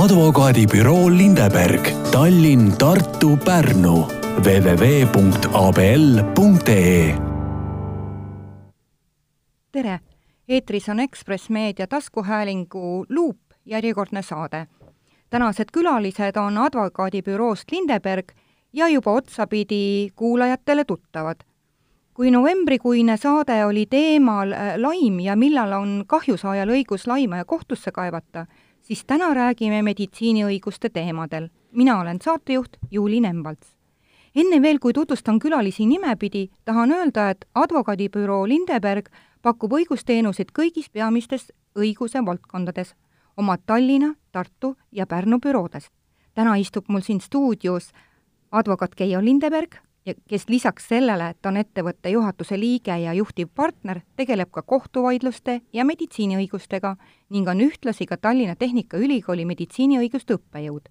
advokaadibüroo Lindeberg, Tallinn, Tartu, Pärnu www.abl.ee. tere, eetris on Ekspress Meedia taskuhäälingu Luup järjekordne saade. tänased külalised on advokaadibüroost Lindeberg ja juba otsapidi kuulajatele tuttavad kui novembrikuine saade oli teemal äh, laim ja millal on kahjusaajal õigus laima ja kohtusse kaevata, siis täna räägime meditsiiniõiguste teemadel. mina olen saatejuht Juuli Nemvalts. enne veel, kui tutvustan külalisi nimepidi, tahan öelda, et advokaadibüroo Lindeberg pakub õigusteenuseid kõigis peamistes õiguse valdkondades, omad Tallinna, Tartu ja Pärnu büroodes. täna istub mul siin stuudios advokaat Keijo Lindeberg, ja kes lisaks sellele, et on ettevõtte juhatuse liige ja juhtivpartner, tegeleb ka kohtuvaidluste ja meditsiiniõigustega ning on ühtlasi ka Tallinna Tehnikaülikooli meditsiiniõiguste õppejõud.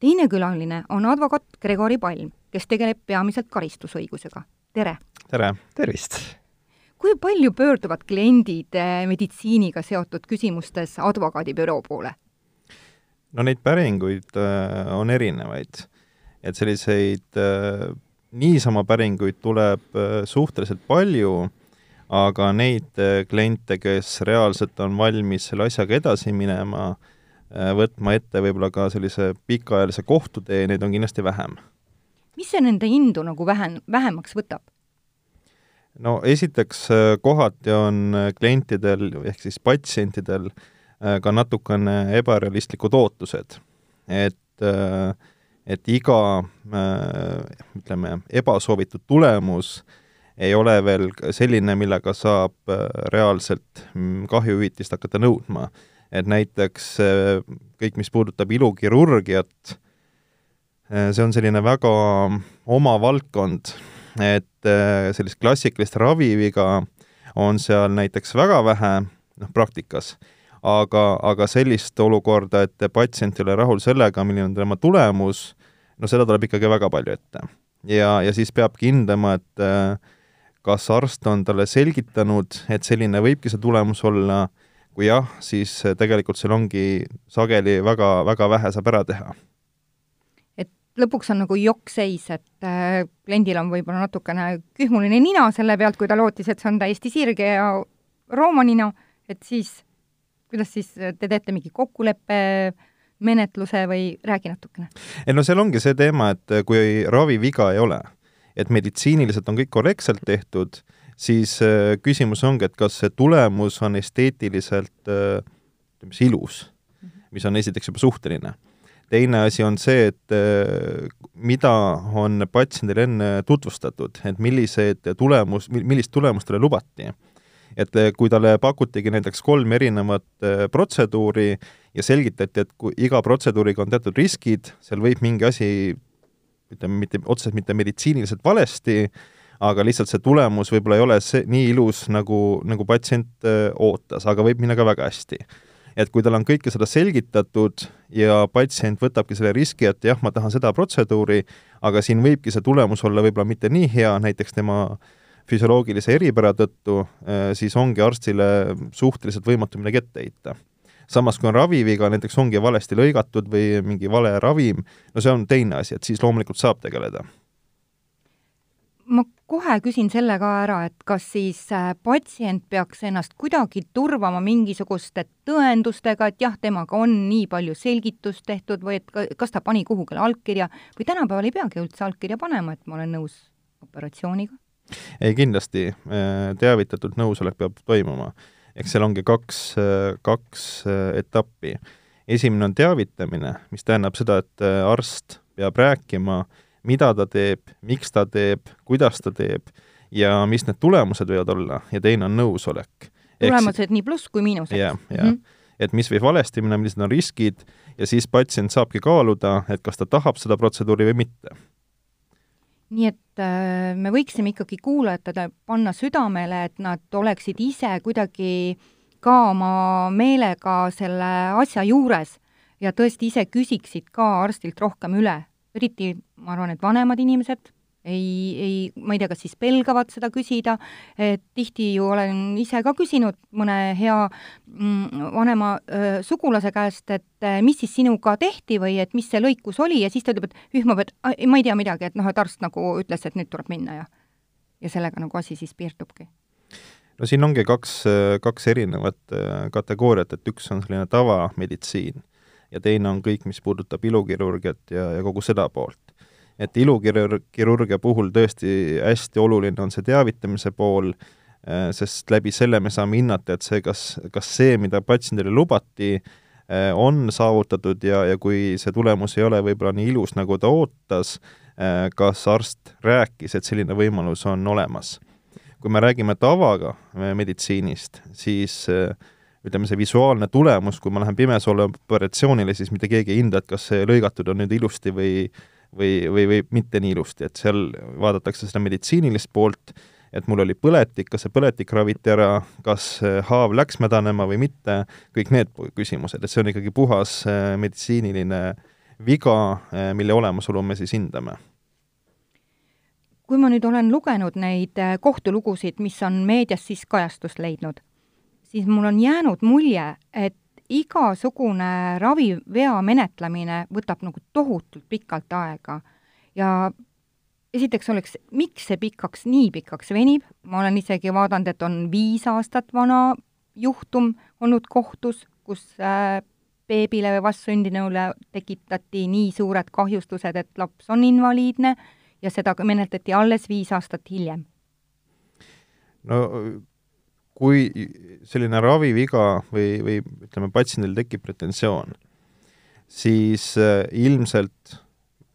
teine külaline on advokaat Gregori Palm, kes tegeleb peamiselt karistusõigusega. tere! tere! tervist! kui palju pöörduvad kliendid eh, meditsiiniga seotud küsimustes advokaadibüroo poole? no neid päringuid äh, on erinevaid, et selliseid äh, niisama päringuid tuleb äh, suhteliselt palju, aga neid äh, kliente, kes reaalselt on valmis selle asjaga edasi minema, äh, võtma ette võib-olla ka sellise pikaajalise kohtutee, neid on kindlasti vähem. mis see nende hindu nagu vähen-, vähemaks võtab? no esiteks kohati on klientidel ehk siis patsientidel ka natukene ebarealistlikud ootused, et äh, et iga äh, ütleme, ebasoovitud tulemus ei ole veel selline, millega saab äh, reaalselt mm, kahjuhüvitist hakata nõudma. et näiteks äh, kõik, mis puudutab ilukirurgiat, see on selline väga oma valdkond, et sellist klassikalist raviviga on seal näiteks väga vähe, noh, praktikas aga, aga sellist olukorda, et patsient ei ole rahul sellega, milline on tema tulemus, no seda tuleb ikkagi väga palju ette. ja, ja siis peabki hindama, et äh, kas arst on talle selgitanud, et selline võibki see tulemus olla, kui jah, siis tegelikult seal ongi sageli väga, väga vähe saab ära teha. et lõpuks on nagu jokkseis, et äh, kliendil on võib-olla natukene kühmuline nina selle pealt, kui ta lootis, et see on täiesti sirge ja roomanina, et siis kuidas siis te teete mingi kokkuleppe äh, menetluse või räägi natukene? ei no seal ongi see teema, et kui raviviga ei ole, et meditsiiniliselt on kõik korrektselt tehtud, siis äh, küsimus ongi, et kas see tulemus on esteetiliselt äh, ütleme siis ilus, mis on esiteks juba suhteline. teine asi on see, et äh, mida on patsiendile enne tutvustatud, et millised tulemus, millist tulemust talle lubati et eh, kui talle pakutigi näiteks kolm erinevat eh, protseduuri ja selgitati, et kui iga protseduuriga on teatud riskid, seal võib mingi asi ütleme, mitte otseselt mitte meditsiiniliselt valesti, aga lihtsalt see tulemus võib-olla ei ole see nii ilus, nagu, nagu patsient eh, ootas, aga võib minna ka väga hästi. et kui talle on kõike seda selgitatud ja patsient võtabki selle riski, et jah, ma tahan seda protseduuri, aga siin võibki see tulemus olla võib-olla mitte nii hea, näiteks tema äh, füsioloogilise eripära tõttu, äh, siis ongi arstile suhteliselt võimatu midagi ette heita. samas, kui on raviviga, näiteks ongi valesti lõigatud või mingi vale ravim, no see on teine asi, et siis loomulikult saab tegeleda. ma kohe küsin selle ka ära, et kas siis äh, patsient peaks ennast kuidagi turvama mingisuguste tõendustega, et jah, temaga on nii palju selgitust tehtud või et kas ta pani kuhugile allkirja või tänapäeval ei peagi üldse allkirja panema, et ma olen nõus operatsiooniga ei, kindlasti äh, teavitatud nõusolek peab toimuma. eks seal ongi kaks, äh, kaks äh, etappi. esimene on teavitamine, mis tähendab seda, et arst peab rääkima, mida ta teeb, miks ta teeb, kuidas ta teeb ja mis need tulemused võivad olla ja teine on nõusolek. tulemused nii pluss kui miinused. jah, jah. -hmm et mis võib valesti minna, millised on riskid ja siis patsient saabki kaaluda, et kas ta tahab seda protseduuri või mitte nii et äh, me võiksime ikkagi kuulajatele panna südamele, et nad oleksid ise kuidagi ka oma meelega selle asja juures ja tõesti ise küsiksid ka arstilt rohkem üle. eriti ma arvan, et vanemad inimesed, ei, ei, ma ei tea, kas siis pelgavad seda küsida, et tihti ju olen ise ka küsinud mõne hea mm, vanema äh, sugulase käest, et äh, mis siis sinuga tehti või et mis see lõikus oli ja siis ta ütleb, et ühmab, et ma ei tea midagi, et noh, et arst nagu ütles, et nüüd tuleb minna ja ja sellega nagu asi siis piirdubki. No siin ongi kaks, kaks erinevat kategooriat, et üks on selline tavameditsiin ja teine on kõik, mis puudutab ilukirurgiat ja, ja kogu seda poolt et ilukirurgia puhul tõesti hästi oluline on see teavitamise pool, äh, sest läbi selle me saame hinnata, et see, kas, kas see, mida patsiendile lubati, äh, on saavutatud ja, ja kui see tulemus ei ole võib-olla nii ilus, nagu ta ootas, äh, kas arst rääkis, et selline võimalus on olemas. kui me räägime tavaga meditsiinist, siis ütleme, see visuaalne tulemus, kui ma lähen pimesoole operatsioonile, siis mitte keegi ei hinda, et kas see lõigatud on nüüd ilusti või või, või, või mitte nii ilusti, et seal vaadatakse seda meditsiinilist poolt, et mul oli põletik, kas see põletik raviti ära, kas haav läks mädanema või mitte, kõik need küsimused, et see on ikkagi puhas äh, meditsiiniline viga, äh, mille olemasolu me siis hindame. Kui ma nüüd olen lugenud neid äh, kohtulugusid, mis on meedias siis kajastust leidnud, siis mul on jäänud mulje, et igasugune ravivea menetlemine võtab nagu tohutult pikalt aega ja esiteks oleks, miks see pikaks, nii pikaks venib, ma olen isegi vaadanud, et on viis aastat vana juhtum olnud kohtus, kus äh, beebile või vastsündinule tekitati nii suured kahjustused, et laps on invaliidne ja seda menetleti alles viis aastat hiljem. no kui selline raviviga või, või ütleme, patsiendil tekib pretensioon, siis äh, ilmselt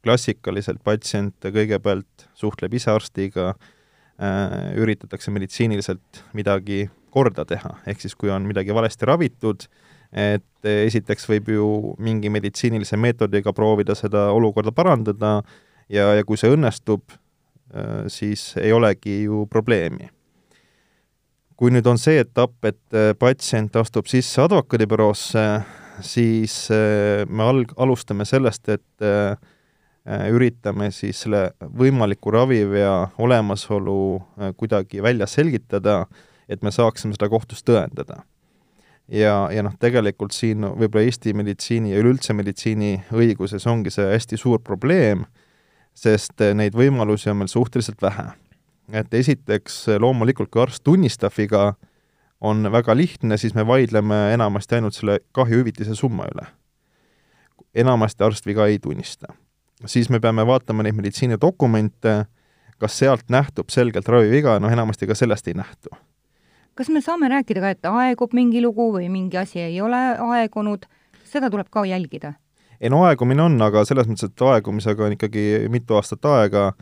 klassikaliselt patsient kõigepealt suhtleb ise arstiga äh,, üritatakse meditsiiniliselt midagi korda teha, ehk siis kui on midagi valesti ravitud, et esiteks võib ju mingi meditsiinilise meetodiga proovida seda olukorda parandada ja, ja kui see õnnestub, äh, siis ei olegi ju probleemi kui nüüd on see etapp, et äh, patsient astub sisse advokaadibüroosse, siis äh, me alg-, alustame sellest, et äh, üritame siis selle võimaliku ravivea olemasolu kuidagi välja selgitada, et me saaksime seda kohtus tõendada. ja, ja noh, tegelikult siin võib-olla Eesti meditsiini ja üleüldse meditsiiniõiguses ongi see hästi suur probleem, sest neid võimalusi on meil suhteliselt vähe et esiteks loomulikult, kui arst tunnistab viga, on väga lihtne, siis me vaidleme enamasti ainult selle kahjuhüvitise summa üle. enamasti arst viga ei tunnista. siis me peame vaatama neid meditsiinidokumente, kas sealt nähtub selgelt raviviga, noh enamasti ka sellest ei nähtu. kas me saame rääkida ka, et aegub mingi lugu või mingi asi ei ole aegunud, seda tuleb ka jälgida? ei no aegumine on, aga selles mõttes, et aegumisega on ikkagi mitu aastat aega,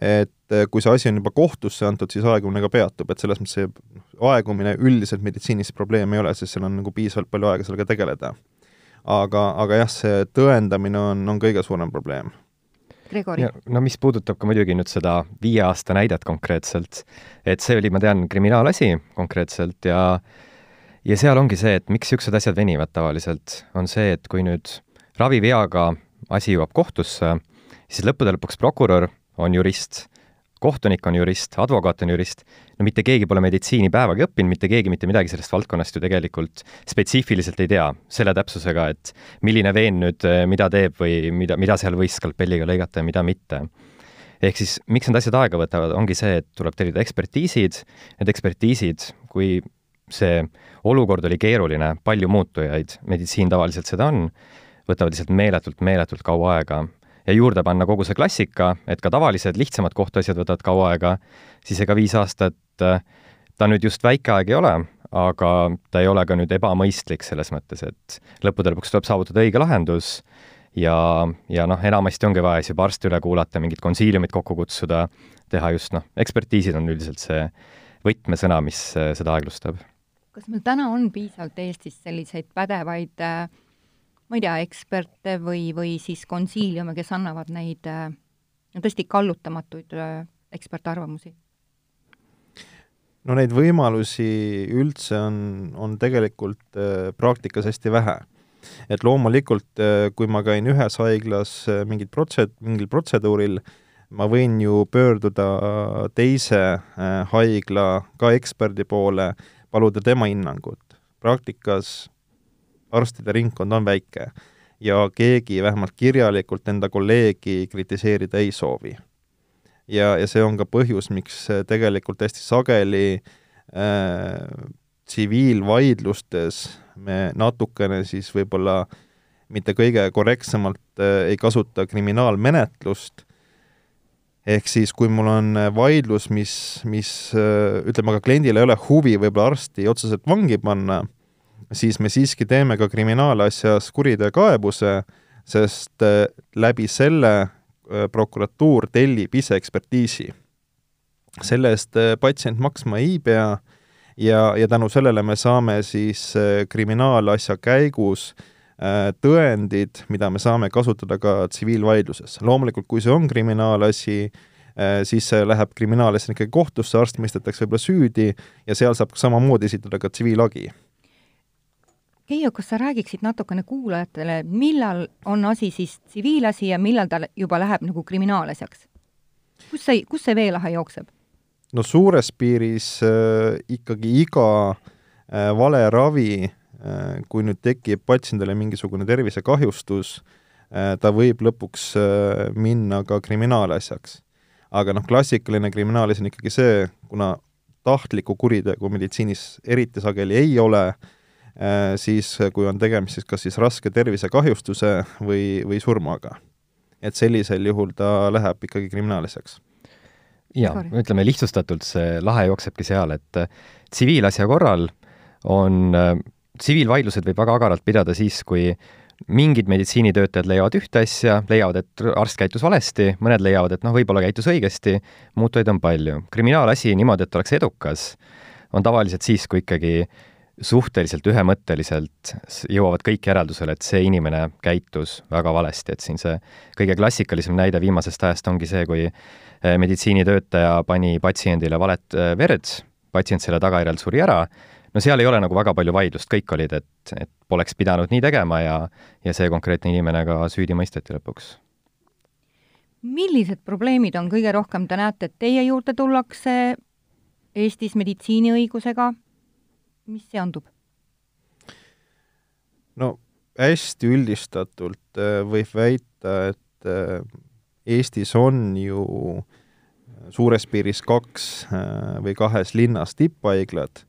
et kui see asi on juba kohtusse antud, siis aegumine ka peatub, et selles mõttes see aegumine üldiselt meditsiinis probleem ei ole, sest seal on nagu piisavalt palju aega sellega tegeleda. aga, aga jah, see tõendamine on, on kõige suurem probleem. Gregori. no mis puudutab ka muidugi nüüd seda viie aasta näidet konkreetselt, et see oli, ma tean, kriminaalasi konkreetselt ja ja seal ongi see, et miks niisugused asjad venivad tavaliselt, on see, et kui nüüd raviveaga asi jõuab kohtusse, siis lõppude lõpuks prokurör on jurist, kohtunik on jurist, advokaat on jurist, no mitte keegi pole meditsiini päevagi õppinud, mitte keegi mitte midagi sellest valdkonnast ju tegelikult spetsiifiliselt ei tea, selle täpsusega, et milline veen nüüd eh, mida teeb või mida, mida seal võis skalpelliga lõigata ja mida mitte. ehk siis miks need asjad aega võtavad, ongi see, et tuleb tellida ekspertiisid, need ekspertiisid, kui see olukord oli keeruline, palju muutujaid, meditsiin tavaliselt seda on, võtavad lihtsalt meeletult, meeletult kaua aega ja juurde panna kogu see klassika, et ka tavalised lihtsamad kohtuasjad võtavad kaua aega, siis ega viis aastat äh, ta nüüd just väike aeg ei ole, aga ta ei ole ka nüüd ebamõistlik selles mõttes, et lõppude lõpuks tuleb saavutada õige lahendus ja, ja noh, enamasti ongi vaja siis juba arsti üle kuulata, mingid konsiiliumid kokku kutsuda, teha just noh, ekspertiisid on üldiselt see võtmesõna, mis äh, seda aeglustab. kas meil täna on piisavalt Eestis selliseid pädevaid äh, ma ei tea, eksperte või, või siis konsiiliume, kes annavad neid no tõesti kallutamatuid äh, ekspertarvamusi? no neid võimalusi üldse on, on tegelikult äh, praktikas hästi vähe. et loomulikult, äh, kui ma käin ühes haiglas mingit protse-, mingil protseduuril, ma võin ju pöörduda teise äh, haigla ka eksperdi poole, paluda tema hinnangut. praktikas arstide ringkond on väike ja keegi vähemalt kirjalikult enda kolleegi kritiseerida ei soovi. ja, ja see on ka põhjus, miks tegelikult hästi sageli äh, tsiviilvaidlustes äh, me natukene siis võib-olla mitte kõige korrektsemalt äh, ei kasuta kriminaalmenetlust, ehk siis kui mul on vaidlus, mis, mis äh, ütleme, aga kliendil ei ole huvi võib-olla arsti otseselt vangi panna, siis me siiski teeme ka kriminaalasjas kuriteokaebuse, sest äh, läbi selle prokuratuur tellib ise ekspertiisi. selle eest patsient maksma ei pea ja, ja tänu sellele me saame siis äh, kriminaalasja käigus äh, tõendid, mida me saame kasutada ka tsiviilvaidluses. loomulikult, kui see on kriminaalasi, äh, siis see läheb kriminaalasjana ikkagi kohtusse, arst mõistetakse võib-olla süüdi ja seal saab samamoodi esitada ka tsiviilhagi. Keiu, kas sa räägiksid natukene kuulajatele, millal on asi siis tsiviilasi ja millal ta juba läheb nagu kriminaalasjaks? kus see, kus see veelahe jookseb? no suures piiris äh, ikkagi iga äh, vale ravi äh,, kui nüüd tekib patsiendile mingisugune tervisekahjustus äh,, ta võib lõpuks äh, minna ka kriminaalasjaks. aga noh, klassikaline kriminaalasi on ikkagi see, kuna tahtlikku kuritegu meditsiinis eriti sageli ei ole äh,, siis kui on tegemist siis kas siis raske tervisekahjustuse või, või surmaga. et sellisel juhul ta läheb ikkagi kriminaalasjaks jaa, ütleme lihtsustatult, see lahe jooksebki seal, et äh, tsiviilasja korral on, äh, tsiviilvaidlused võib väga agaralt pidada siis, kui mingid meditsiinitöötajad leiavad ühte asja, leiavad, et arst käitus valesti, mõned leiavad, et noh, võib-olla käitus õigesti, muutujaid on palju. kriminaalasi niimoodi, et oleks edukas, on tavaliselt siis, kui ikkagi suhteliselt ühemõtteliselt jõuavad kõik järeldusele, et see inimene käitus väga valesti, et siin see kõige klassikalisem näide viimasest ajast ongi see, kui eh, meditsiinitöötaja pani patsiendile valet eh, verd, patsient selle tagajärjel suri ära, no seal ei ole nagu väga palju vaidlust, kõik olid, et, et poleks pidanud nii tegema ja, ja see konkreetne inimene ka süüdi mõisteti lõpuks. millised probleemid on kõige rohkem, te näete, et teie juurde tullakse Eestis meditsiiniõigusega mis seondub? no hästi üldistatult äh, võib väita, et äh, Eestis on ju suures piiris kaks äh, või kahes linnas tipphaiglad,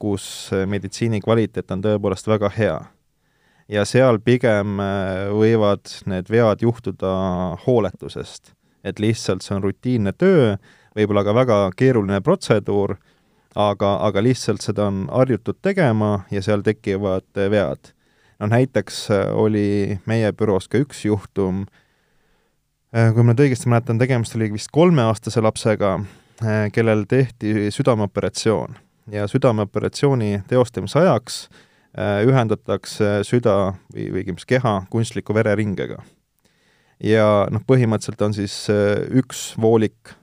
kus meditsiini kvaliteet on tõepoolest väga hea. ja seal pigem võivad need vead juhtuda hooletusest, et lihtsalt see on rutiinne töö, võib-olla ka väga keeruline protseduur aga, aga lihtsalt seda on harjutud tegema ja seal tekivad vead. no näiteks äh, oli meie büroos ka üks juhtum, äh, kui ma nüüd õigesti mäletan, tegemist oli vist kolmeaastase lapsega, kellel tehti südameoperatsioon ja südameoperatsiooni teostamise ajaks ühendatakse süda või, või õigemini keha kunstliku vereringega. ja noh, põhimõtteliselt on siis üks voolik,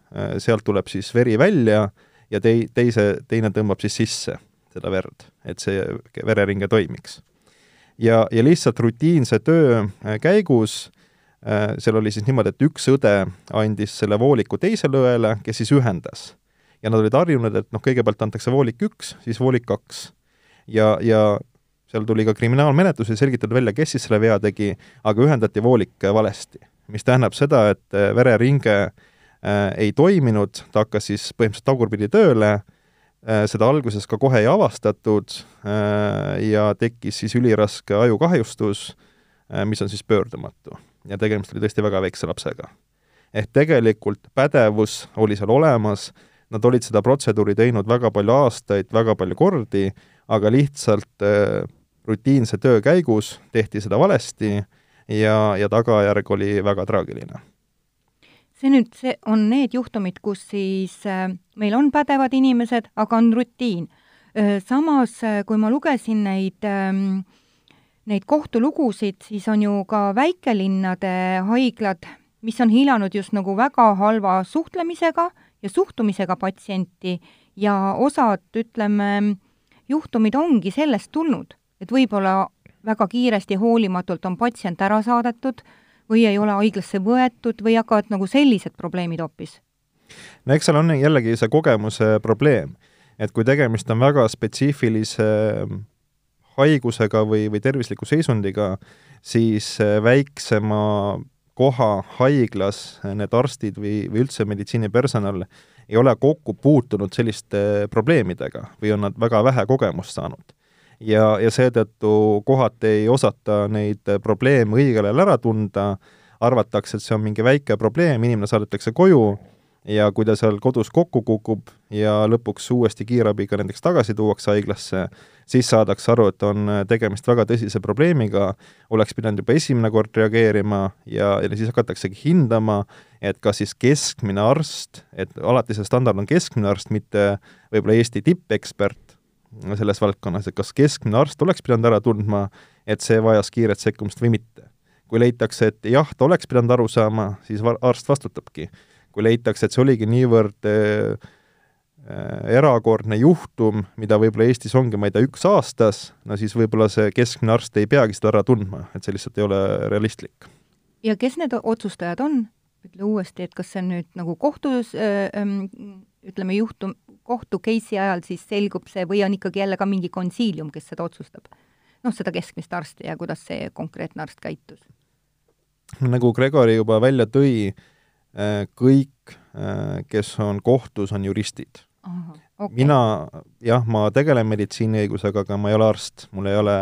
sealt tuleb siis veri välja ja tei-, teise, teine tõmbab siis sisse seda verd, et see vereringe toimiks. ja, ja lihtsalt rutiinse töö äh, käigus äh, seal oli siis niimoodi, et üks õde andis selle vooliku teisele õele, kes siis ühendas. ja nad olid harjunud, et noh, kõigepealt antakse voolik üks, siis voolik kaks. ja, ja seal tuli ka kriminaalmenetlus ja selgitati välja, kes siis selle vea tegi, aga ühendati voolik valesti. mis tähendab seda, et äh, vereringe äh, ei toiminud, ta hakkas siis põhimõtteliselt tagurpidi tööle äh,, seda alguses ka kohe ei avastatud äh, ja tekkis siis üliraske ajukahjustus äh,, mis on siis pöördumatu. ja tegemist oli tõesti väga väikse lapsega. ehk tegelikult pädevus oli seal olemas, nad olid seda protseduuri teinud väga palju aastaid, väga palju kordi, aga lihtsalt äh, rutiinse töö käigus tehti seda valesti ja, ja tagajärg oli väga traagiline see nüüd, see on need juhtumid, kus siis äh, meil on pädevad inimesed, aga on rutiin. Äh, samas, äh, kui ma lugesin neid, ähm, neid kohtulugusid, siis on ju ka väikelinnade haiglad, mis on hiilanud just nagu väga halva suhtlemisega ja suhtumisega patsienti ja osad, ütleme, juhtumid ongi sellest tulnud, et võib-olla väga kiiresti, hoolimatult on patsient ära saadetud või ei ole haiglasse võetud või hakkavad nagu sellised probleemid hoopis? no eks seal on jällegi see kogemuse probleem, et kui tegemist on väga spetsiifilise haigusega või, või tervisliku seisundiga, siis väiksema koha haiglas need arstid või, või üldse meditsiinipersonal ei ole kokku puutunud selliste probleemidega või on nad väga vähe kogemust saanud ja, ja seetõttu kohati ei osata neid probleeme õigel ajal ära tunda, arvatakse, et see on mingi väike probleem, inimene saadetakse koju ja kui ta seal kodus kokku kukub ja lõpuks uuesti kiirabiga näiteks tagasi tuuakse haiglasse, siis saadakse aru, et on tegemist väga tõsise probleemiga, oleks pidanud juba esimene kord reageerima ja, ja siis hakataksegi hindama, et kas siis keskmine arst, et alati see standard on keskmine arst, mitte võib-olla Eesti tippekspert, selles valdkonnas, et kas keskmine arst oleks pidanud ära tundma, et see vajas kiiret sekkumist või mitte. kui leitakse, et jah, ta oleks pidanud aru saama, siis arst vastutabki. kui leitakse, et see oligi niivõrd äh, erakordne juhtum, mida võib-olla Eestis ongi, ma ei tea, üks aastas, no siis võib-olla see keskmine arst ei peagi seda ära tundma, et see lihtsalt ei ole realistlik. ja kes need otsustajad on? ütle uuesti, et kas see on nüüd nagu kohtus äh, äh, ütleme, juhtum, kohtu case'i ajal siis selgub see või on ikkagi jälle ka mingi konsiilium, kes seda otsustab? noh, seda keskmist arsti ja kuidas see konkreetne arst käitus? nagu Gregori juba välja tõi, äh, kõik, äh, kes on kohtus, on juristid. Okay. mina, jah, ma tegelen meditsiiniõigusega, aga ma ei ole arst, mul ei ole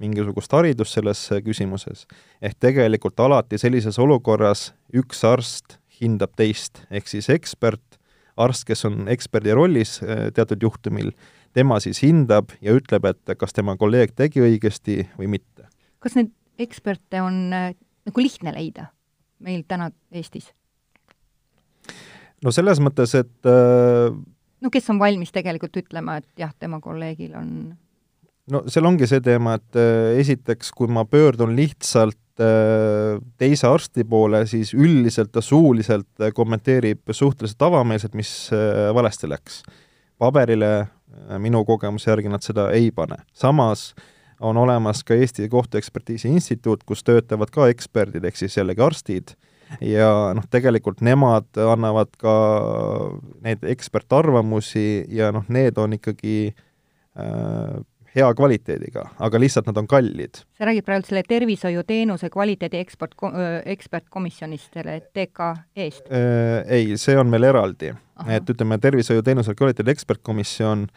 mingisugust haridust selles küsimuses. ehk tegelikult alati sellises olukorras üks arst hindab teist, ehk siis ekspert arst, kes on eksperdi rollis äh, teatud juhtumil, tema siis hindab ja ütleb, et kas tema kolleeg tegi õigesti või mitte. kas neid eksperte on äh, nagu lihtne leida meil täna Eestis? no selles mõttes, et äh, no kes on valmis tegelikult ütlema, et jah, tema kolleegil on no seal ongi see teema, et äh, esiteks, kui ma pöördun lihtsalt äh, teise arsti poole, siis üldiselt ta suuliselt äh, kommenteerib suhteliselt avameelselt, mis valesti läks. paberile minu kogemuse järgi nad seda ei pane. samas on olemas ka Eesti Kohtuekspertiisi Instituut, kus töötavad ka eksperdid, ehk siis jällegi arstid, ja noh, tegelikult nemad annavad ka neid ekspertarvamusi ja noh, need on ikkagi äh, hea kvaliteediga, aga lihtsalt nad on kallid. sa räägid praegu selle tervishoiuteenuse kvaliteedi eksport, ekspertkomisjonist, selle TKE-st? Ei, see on meil eraldi. et ütleme, tervishoiuteenuse kvaliteedi ekspertkomisjon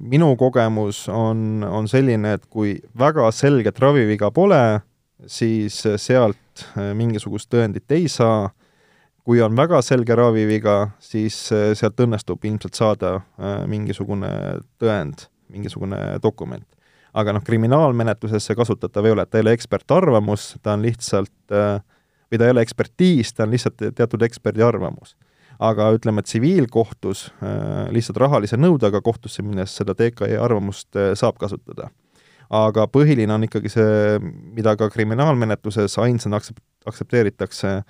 minu kogemus on, on selline, et kui väga selget raviviga pole, siis sealt mingisugust tõendit ei saa, kui on väga selge raviviga, siis sealt õnnestub ilmselt saada mingisugune tõend mingisugune dokument. aga noh, kriminaalmenetluses see kasutatav ei ole, et ta ei ole ekspertarvamus, ta on lihtsalt äh, või ta ei ole ekspertiis, ta on lihtsalt teatud eksperdi arvamus. aga ütleme, tsiviilkohtus äh, lihtsalt rahalise nõudega kohtusse minnes seda TKE arvamust äh, saab kasutada. aga põhiline on ikkagi see, mida ka kriminaalmenetluses ainsana aktsept-, aktsepteeritakse,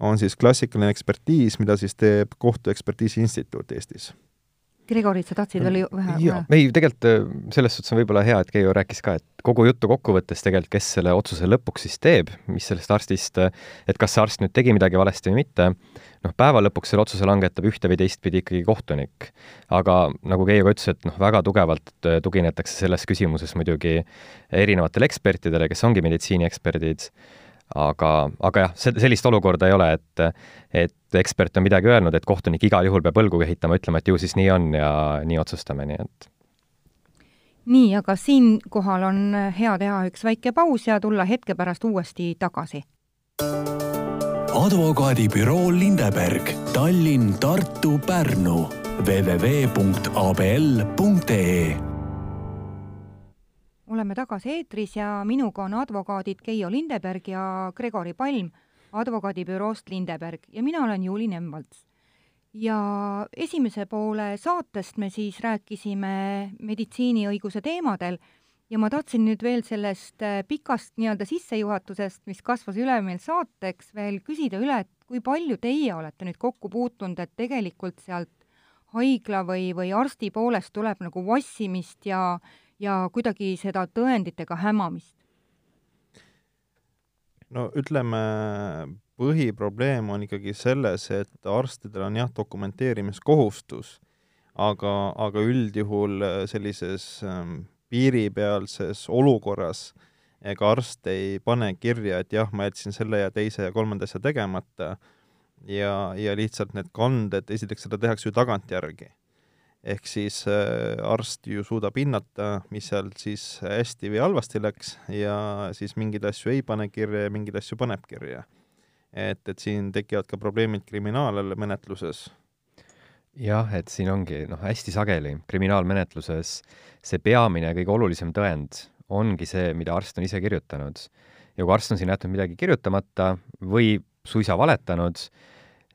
on siis klassikaline ekspertiis, mida siis teeb Kohtuekspertiisi Instituut Eestis Gregorit, sa tahtsid veel vähe? jaa, ei tegelikult äh, selles suhtes on võib-olla hea, et Keijo rääkis ka, et kogu juttu kokkuvõttes tegelikult, kes selle otsuse lõpuks siis teeb, mis sellest arstist, äh, et kas see arst nüüd tegi midagi valesti või mitte, noh, päeva lõpuks selle otsuse langetab ühte või teistpidi ikkagi kohtunik. aga nagu Keijo ka ütles, et noh, väga tugevalt äh, tuginetakse selles küsimuses muidugi erinevatele ekspertidele, kes ongi meditsiinieksperdid aga, aga jah, sellist olukorda ei ole, et, et ekspert on midagi öelnud, et kohtunik igal juhul peab õlgu kehitama, ütlema, et ju siis nii on ja nii otsustame, nii et. nii, aga siinkohal on hea teha üks väike paus ja tulla hetke pärast uuesti tagasi. advokaadibüroo Lindeberg, Tallinn, Tartu, Pärnu www.abl.ee oleme tagasi eetris ja minuga on advokaadid Keijo Lindeberg ja Gregori Palm advokaadibüroost Lindeberg ja mina olen Juuli Nemvalts. ja esimese poole saatest me siis rääkisime meditsiiniõiguse teemadel ja ma tahtsin nüüd veel sellest äh, pikast nii-öelda sissejuhatusest, mis kasvas üle meil saateks, veel küsida üle, et kui palju teie olete nüüd kokku puutunud, et tegelikult sealt haigla või, või arsti poolest tuleb nagu vassimist ja ja kuidagi seda tõenditega hämamist? no ütleme, põhiprobleem on ikkagi selles, et arstidel on jah, dokumenteerimiskohustus, aga, aga üldjuhul sellises ähm, piiripealses olukorras ega arst ei pane kirja, et jah, ma jätsin selle ja teise ja kolmanda asja tegemata ja, ja lihtsalt need kanded, esiteks seda tehakse ju tagantjärgi. Ehk siis äh, arst ju suudab hinnata, mis seal siis hästi või halvasti läks ja siis mingeid asju ei pane kirja ja mingeid asju paneb kirja. et, et siin tekivad ka probleemid kriminaalmenetluses jah, et siin ongi noh, hästi sageli kriminaalmenetluses see peamine kõige olulisem tõend ongi see, mida arst on ise kirjutanud. ja kui arst on siin jätnud midagi kirjutamata või suisa valetanud,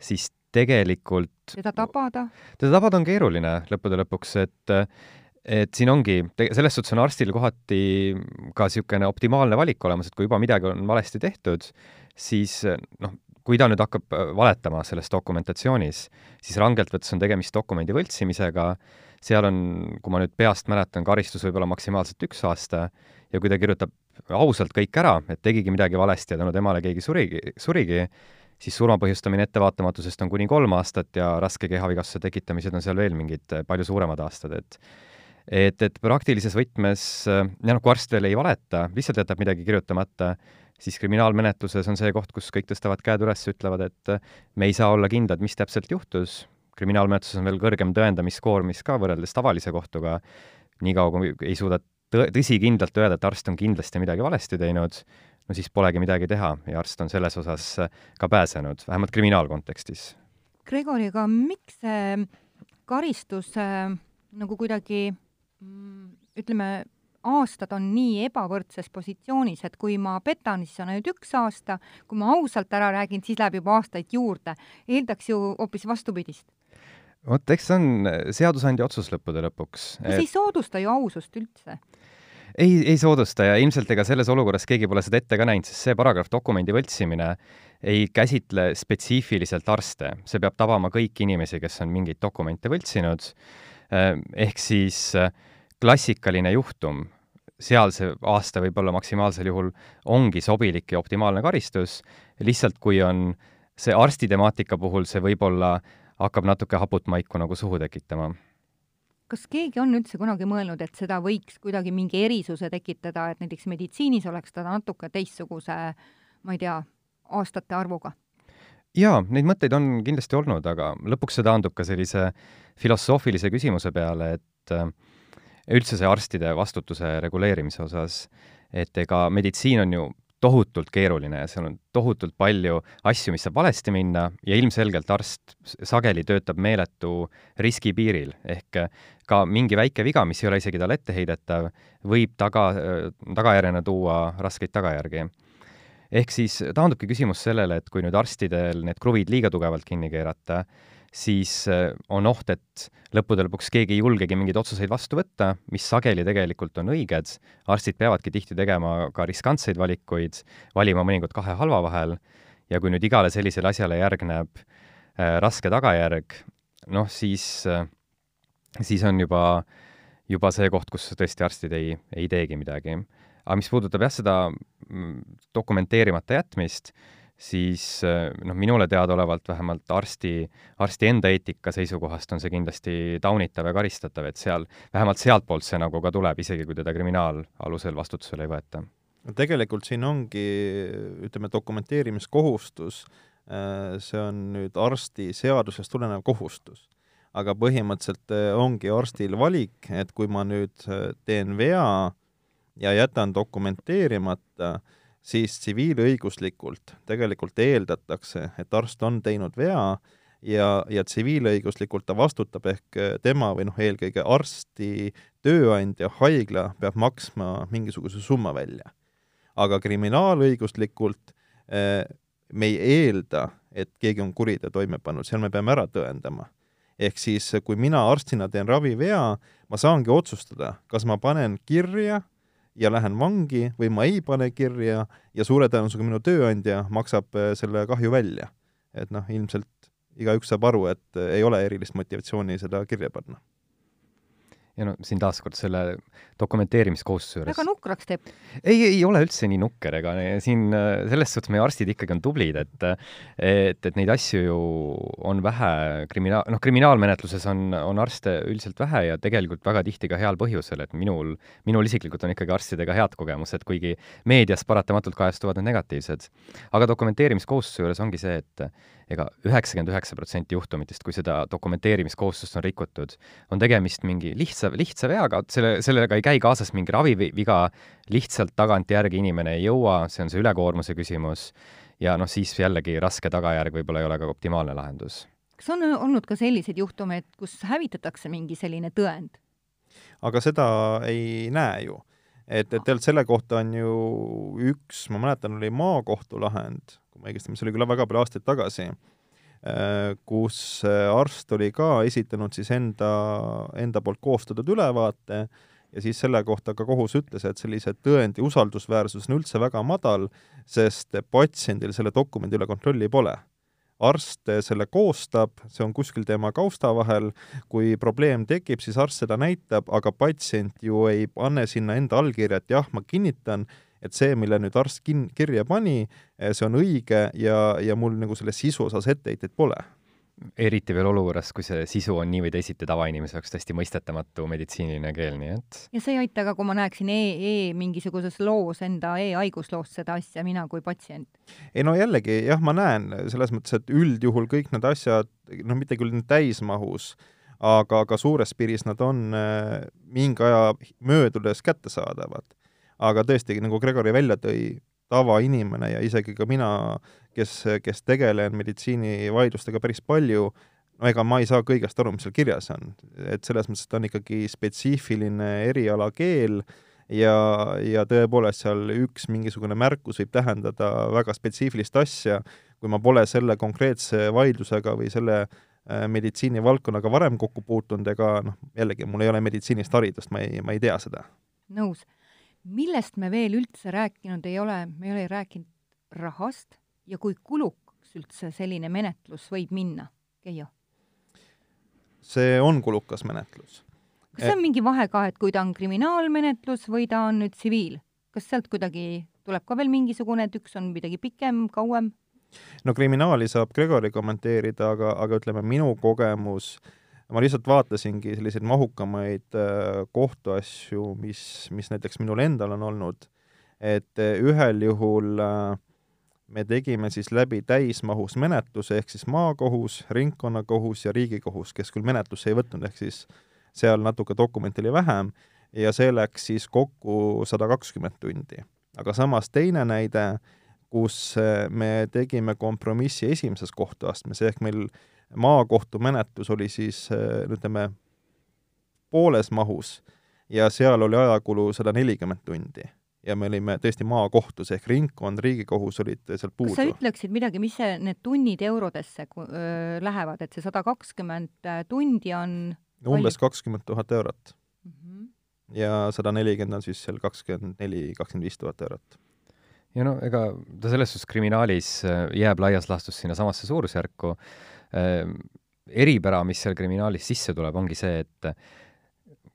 siis tegelikult teda tabada? teda tabada on keeruline lõppude lõpuks, et et siin ongi, selles suhtes on arstil kohati ka niisugune optimaalne valik olemas, et kui juba midagi on valesti tehtud, siis noh, kui ta nüüd hakkab valetama selles dokumentatsioonis, siis rangelt võttes on tegemist dokumendi võltsimisega, seal on, kui ma nüüd peast mäletan, karistus võib olla maksimaalselt üks aasta ja kui ta kirjutab ausalt kõik ära, et tegigi midagi valesti ja tänu temale keegi surigi, surigi, siis surma põhjustamine ettevaatamatusest on kuni kolm aastat ja raske kehavigastuse tekitamised on seal veel mingid eh, palju suuremad aastad, et et, et praktilises võtmes, ja noh, kui arst veel ei valeta, lihtsalt jätab midagi kirjutamata, siis kriminaalmenetluses on see koht, kus kõik tõstavad käed üles, ütlevad, et me ei saa olla kindlad, mis täpselt juhtus, kriminaalmenetluses on veel kõrgem tõendamiskoormis ka võrreldes tavalise kohtuga, niikaua kui ei suuda tõ-, tõsikindlalt öelda, et arst on kindlasti midagi valesti teinud, no siis polegi midagi teha ja arst on selles osas ka pääsenud, vähemalt kriminaalkontekstis. Gregori, aga miks see karistus äh, nagu kuidagi mm, ütleme, aastad on nii ebavõrdses positsioonis, et kui ma petan, siis on ainult üks aasta, kui ma ausalt ära räägin, siis läheb juba aastaid juurde. eeldaks ju hoopis vastupidist. vot eks see on seadusandja otsus lõppude lõpuks. see et... ei soodusta ju ausust üldse ei, ei soodusta ja ilmselt ega selles olukorras keegi pole seda ette ka näinud, sest see paragrahv, dokumendi võltsimine, ei käsitle spetsiifiliselt arste, see peab tabama kõiki inimesi, kes on mingeid dokumente võltsinud, ehm, ehk siis äh, klassikaline juhtum, seal see aasta võib-olla maksimaalsel juhul ongi sobilik ja optimaalne karistus, lihtsalt kui on see arsti temaatika puhul, see võib-olla hakkab natuke haput maiku nagu suhu tekitama kas keegi on üldse kunagi mõelnud, et seda võiks kuidagi mingi erisuse tekitada, et näiteks meditsiinis oleks ta natuke teistsuguse, ma ei tea, aastate arvuga? jaa, neid mõtteid on kindlasti olnud, aga lõpuks see taandub ka sellise filosoofilise küsimuse peale, et äh, üldse see arstide vastutuse reguleerimise osas, et ega meditsiin on ju tohutult keeruline ja seal on tohutult palju asju, mis saab valesti minna ja ilmselgelt arst sageli töötab meeletu riski piiril, ehk ka mingi väike viga, mis ei ole isegi talle etteheidetav, võib taga, tagajärjena tuua raskeid tagajärgi. ehk siis taandubki küsimus sellele, et kui nüüd arstidel need kruvid liiga tugevalt kinni keerata, siis äh, on oht, et lõppude lõpuks keegi ei julgegi mingeid otsuseid vastu võtta, mis sageli tegelikult on õiged, arstid peavadki tihti tegema ka riskantseid valikuid, valima mõnikord kahe halva vahel, ja kui nüüd igale sellisele asjale järgneb äh, raske tagajärg, noh siis äh,, siis on juba, juba see koht, kus tõesti arstid ei, ei teegi midagi. aga mis puudutab jah, seda mm, dokumenteerimata jätmist, siis eh, noh, minule teadaolevalt vähemalt arsti, arsti enda eetika seisukohast on see kindlasti taunitav ja karistatav, et seal, vähemalt sealtpoolt see nagu ka tuleb, isegi kui teda kriminaalalusel vastutusele ei võeta. no tegelikult siin ongi, ütleme, dokumenteerimiskohustus, eh, see on nüüd arsti seadusest tulenev kohustus. aga põhimõtteliselt eh, ongi arstil valik, et kui ma nüüd teen vea ja jätan dokumenteerimata, siis tsiviilõiguslikult tegelikult eeldatakse, et arst on teinud vea ja, ja tsiviilõiguslikult ta vastutab, ehk tema või noh, eelkõige arsti tööandja, haigla peab maksma mingisuguse summa välja. aga kriminaalõiguslikult eh, me ei eelda, et keegi on kuriteo toime pannud, seal me peame ära tõendama. ehk siis, kui mina arstina teen ravivea, ma saangi otsustada, kas ma panen kirja ja lähen vangi või ma ei pane kirja ja suure tõenäosusega minu tööandja maksab äh, selle kahju välja. et noh, ilmselt igaüks saab aru, et äh, ei ole erilist motivatsiooni seda kirja panna. Ja no siin taaskord selle dokumenteerimiskohustuse juures väga nukraks teeb. ei, ei ole üldse nii nukker, ega siin selles suhtes meie arstid ikkagi on tublid, et et, et neid asju ju on vähe kriminaal, noh, kriminaalmenetluses on, on arste üldiselt vähe ja tegelikult väga tihti ka heal põhjusel, et minul, minul isiklikult on ikkagi arstidega head kogemused, kuigi meedias paratamatult kajastuvad need negatiivsed. aga dokumenteerimiskohustuse juures ongi see, et ega üheksakümmend üheksa protsenti juhtumitest, kui seda dokumenteerimiskohustust on rikutud, on tegemist mingi lihtsa, lihtsa veaga, selle, sellega ei käi kaasas mingi raviviga, lihtsalt tagantjärgi inimene ei jõua, see on see ülekoormuse küsimus, ja noh, siis jällegi raske tagajärg võib-olla ei ole ka optimaalne lahendus. kas on olnud ka selliseid juhtumeid, kus hävitatakse mingi selline tõend? aga seda ei näe ju. et, et tegelikult selle kohta on ju üks, ma mäletan, oli maakohtu lahend, kui ma õigesti, mis oli küll väga palju aastaid tagasi, äh, kus arst oli ka esitanud siis enda, enda poolt koostatud ülevaate ja siis selle kohta ka kohus ütles, et sellise tõendi usaldusväärsus on üldse väga madal, sest patsiendil selle dokumendi üle kontrolli pole. arst selle koostab, see on kuskil tema kausta vahel, kui probleem tekib, siis arst seda näitab, aga patsient ju ei pane sinna enda allkirja, et jah, ma kinnitan, et see, mille nüüd arst kin-, kirja pani, see on õige ja, ja mul nagu selle sisu osas etteheiteid pole eriti veel olukorras, kui see sisu on nii või teisiti tavainimese jaoks täiesti mõistetamatu meditsiiniline keel, nii et ja see ei aita ka, kui ma näeksin e, e mingisuguses loos enda e-haigusloost seda asja, mina kui patsient. ei no jällegi jah, ma näen selles mõttes, et üldjuhul kõik need asjad, noh, mitte küll täismahus, aga ka suures piiris nad on äh, mingi aja möödudes kättesaadavad. Aga tõesti, nagu Gregori välja tõi, tavainimene ja isegi ka mina, kes, kes tegelen meditsiinivaidlustega päris palju, no ega ma ei saa kõigest aru, mis seal kirjas on. et selles mõttes, et ta on ikkagi spetsiifiline erialakeel ja, ja tõepoolest seal üks mingisugune märkus võib tähendada väga spetsiifilist asja, kui ma pole selle konkreetse vaidlusega või selle äh, meditsiinivaldkonnaga varem kokku puutunud, ega noh, jällegi, mul ei ole meditsiinist haridust, ma ei, ma ei tea seda. nõus millest me veel üldse rääkinud ei ole, me ei ole rääkinud rahast ja kui kulukaks üldse selline menetlus võib minna, Keijo? see on kulukas menetlus. kas see on mingi vahe ka, et kui ta on kriminaalmenetlus või ta on nüüd tsiviil, kas sealt kuidagi tuleb ka veel mingisugune, et üks on midagi pikem, kauem? no kriminaali saab Gregori kommenteerida, aga, aga ütleme, minu kogemus äh, ma lihtsalt vaatasingi selliseid mahukamaid äh, kohtuasju, mis, mis näiteks minul endal on olnud, et äh, ühel juhul äh, me tegime siis läbi täismahus menetluse, ehk siis maakohus, ringkonnakohus ja riigikohus, kes küll menetlusse ei võtnud, ehk siis seal natuke dokumente oli vähem, ja see läks siis kokku sada kakskümmend tundi. aga samas teine näide, kus me tegime kompromissi esimeses kohtuastmes, ehk meil maakohtumenetlus oli siis ütleme, pooles mahus ja seal oli ajakulu sada nelikümmend tundi ja me olime tõesti maakohtus ehk ringkond, riigikohus olid seal puudu. kas sa ütleksid midagi, mis see, need tunnid eurodesse öö, lähevad, et see sada kakskümmend äh, tundi on umbes kakskümmend tuhat eurot mm. -hmm. ja sada nelikümmend on siis seal kakskümmend neli, kakskümmend viis tuhat eurot. ja no ega ta selles suhtes kriminaalis äh, jääb laias laastus sinnasamasse suurusjärku, eripära, mis seal kriminaalis sisse tuleb, ongi see, et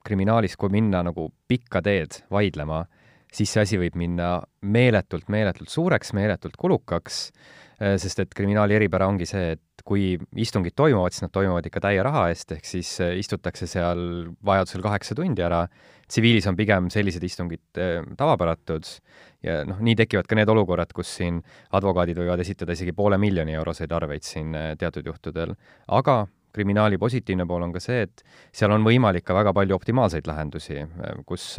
kriminaalis, kui minna nagu pikka teed vaidlema, siis see asi võib minna meeletult, meeletult suureks, meeletult kulukaks, eh, sest et kriminaali eripära ongi see, et kui istungid toimuvad, siis nad toimuvad ikka täie raha eest, ehk siis eh, istutakse seal vajadusel kaheksa tundi ära, tsiviilis on pigem sellised istungid eh, tavapäratud ja noh, nii tekivad ka need olukorrad, kus siin advokaadid võivad esitada isegi poole miljoni euroseid arveid siin eh, teatud juhtudel, aga kriminaali positiivne pool on ka see, et seal on võimalik ka väga palju optimaalseid lahendusi, kus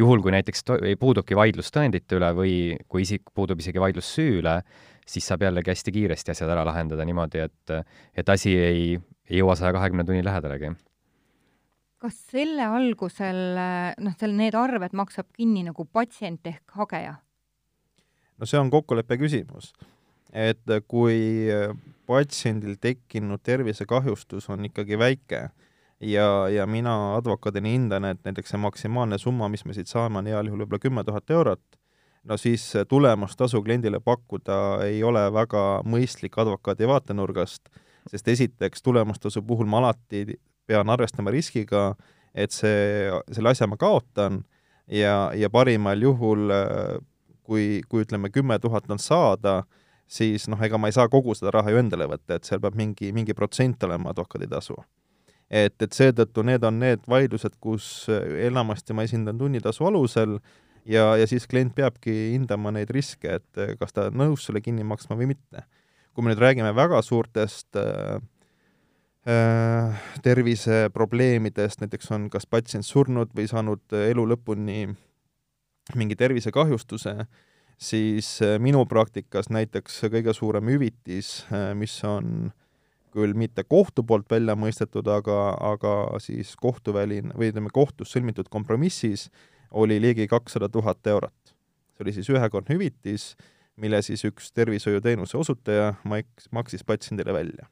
juhul, kui näiteks to-, puudubki vaidlus tõendite üle või kui isik puudub isegi vaidlus süü üle, siis saab jällegi hästi kiiresti asjad ära lahendada niimoodi, et, et asi ei, ei jõua saja kahekümne tunni lähedalegi. kas selle algusel, noh, seal need arved maksab kinni nagu patsient ehk hageja? no see on kokkuleppe küsimus. et kui patsiendil tekkinud tervisekahjustus on ikkagi väike ja, ja mina advokaadina hindan, et näiteks see maksimaalne summa, mis me siit saame, on heal juhul võib-olla kümme tuhat eurot, no siis tulemustasu kliendile pakkuda ei ole väga mõistlik advokaadi vaatenurgast, sest esiteks tulemustasu puhul ma alati pean arvestama riskiga, et see, selle asja ma kaotan ja, ja parimal juhul kui, kui ütleme, kümme tuhat on saada, siis noh, ega ma ei saa kogu seda raha ju endale võtta, et seal peab mingi, mingi protsent olema advokaaditasu. et, et seetõttu need on need vaidlused, kus enamasti ma esindan tunnitasu alusel ja, ja siis klient peabki hindama neid riske, et kas ta nõus selle kinni maksma või mitte. kui me nüüd räägime väga suurtest äh, äh, terviseprobleemidest, näiteks on kas patsient surnud või saanud elu lõpuni mingi tervisekahjustuse, siis minu praktikas näiteks kõige suurem hüvitis, mis on küll mitte kohtu poolt välja mõistetud, aga, aga siis kohtuväline või ütleme, kohtus sõlmitud kompromissis oli ligi kakssada tuhat eurot. see oli siis ühekordne hüvitis, mille siis üks tervishoiuteenuse osutaja maks-, maksis patsiendile välja.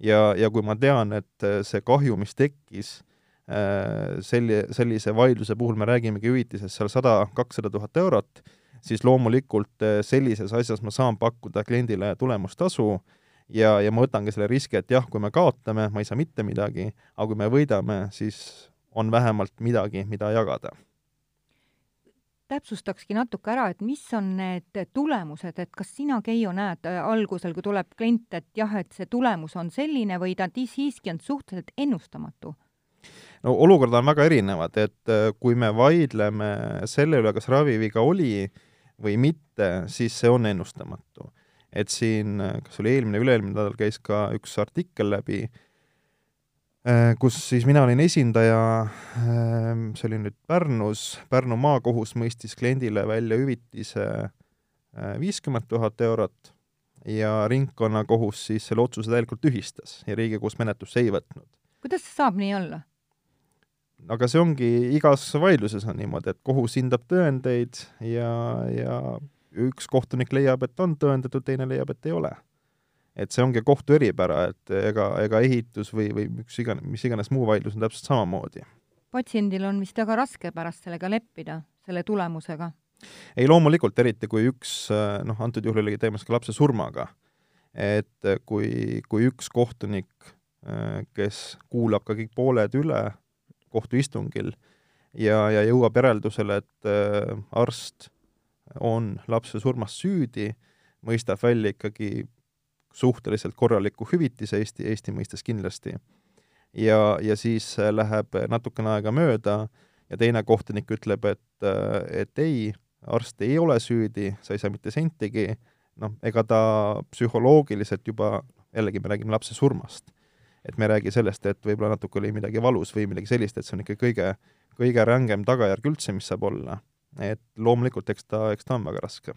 ja, ja kui ma tean, et see kahju, mis tekkis, Äh, selli-, sellise vaidluse puhul me räägimegi hüvitisest seal sada, kakssada tuhat eurot, siis loomulikult äh, sellises asjas ma saan pakkuda kliendile tulemustasu ja, ja ma võtangi selle riski, et jah, kui me kaotame, ma ei saa mitte midagi, aga kui me võidame, siis on vähemalt midagi, mida jagada. Täpsustakski natuke ära, et mis on need tulemused, et kas sina, Keijo, näed äh, algusel, kui tuleb klient, et jah, et see tulemus on selline või ta siiski on suhteliselt ennustamatu? no olukorrad on väga erinevad, et äh, kui me vaidleme selle üle, kas raviviga oli või mitte, siis see on ennustamatu. et siin, kas oli eelmine, üle-eelmine nädal käis ka üks artikkel läbi, äh, kus siis mina olin esindaja, ähm, see oli nüüd Pärnus, Pärnu maakohus mõistis kliendile välja hüvitise viiskümmend tuhat eurot ja ringkonnakohus siis selle otsuse täielikult tühistas ja Riigikohus menetlusse ei võtnud. kuidas see saab nii olla? aga see ongi, igas vaidluses on niimoodi, et kohus hindab tõendeid ja, ja üks kohtunik leiab, et on tõendatud, teine leiab, et ei ole. Et see ongi kohtu eripära, et ega, ega ehitus või, või üks iganes, mis iganes muu vaidlus on täpselt samamoodi. patsiendil on vist väga raske pärast sellega leppida, selle tulemusega? ei, loomulikult, eriti kui üks, noh, antud juhul oli tegemist ka lapse surmaga, et kui, kui üks kohtunik, kes kuulab ka kõik pooled üle, kohtuistungil ja, ja jõuab järeldusele, et arst on lapse surmas süüdi, mõistab välja ikkagi suhteliselt korraliku hüvitise Eesti, Eesti mõistes kindlasti. ja, ja siis läheb natukene aega mööda ja teine kohtunik ütleb, et, äh, et ei, arst ei ole süüdi, sa ei saa mitte sentigi, noh, ega ta psühholoogiliselt juba, jällegi me räägime lapse surmast et me ei räägi sellest, et võib-olla natuke oli midagi valus või midagi sellist, et see on ikka kõige, kõige rängem tagajärg üldse, mis saab olla. et loomulikult, eks ta, eks ta on väga raske.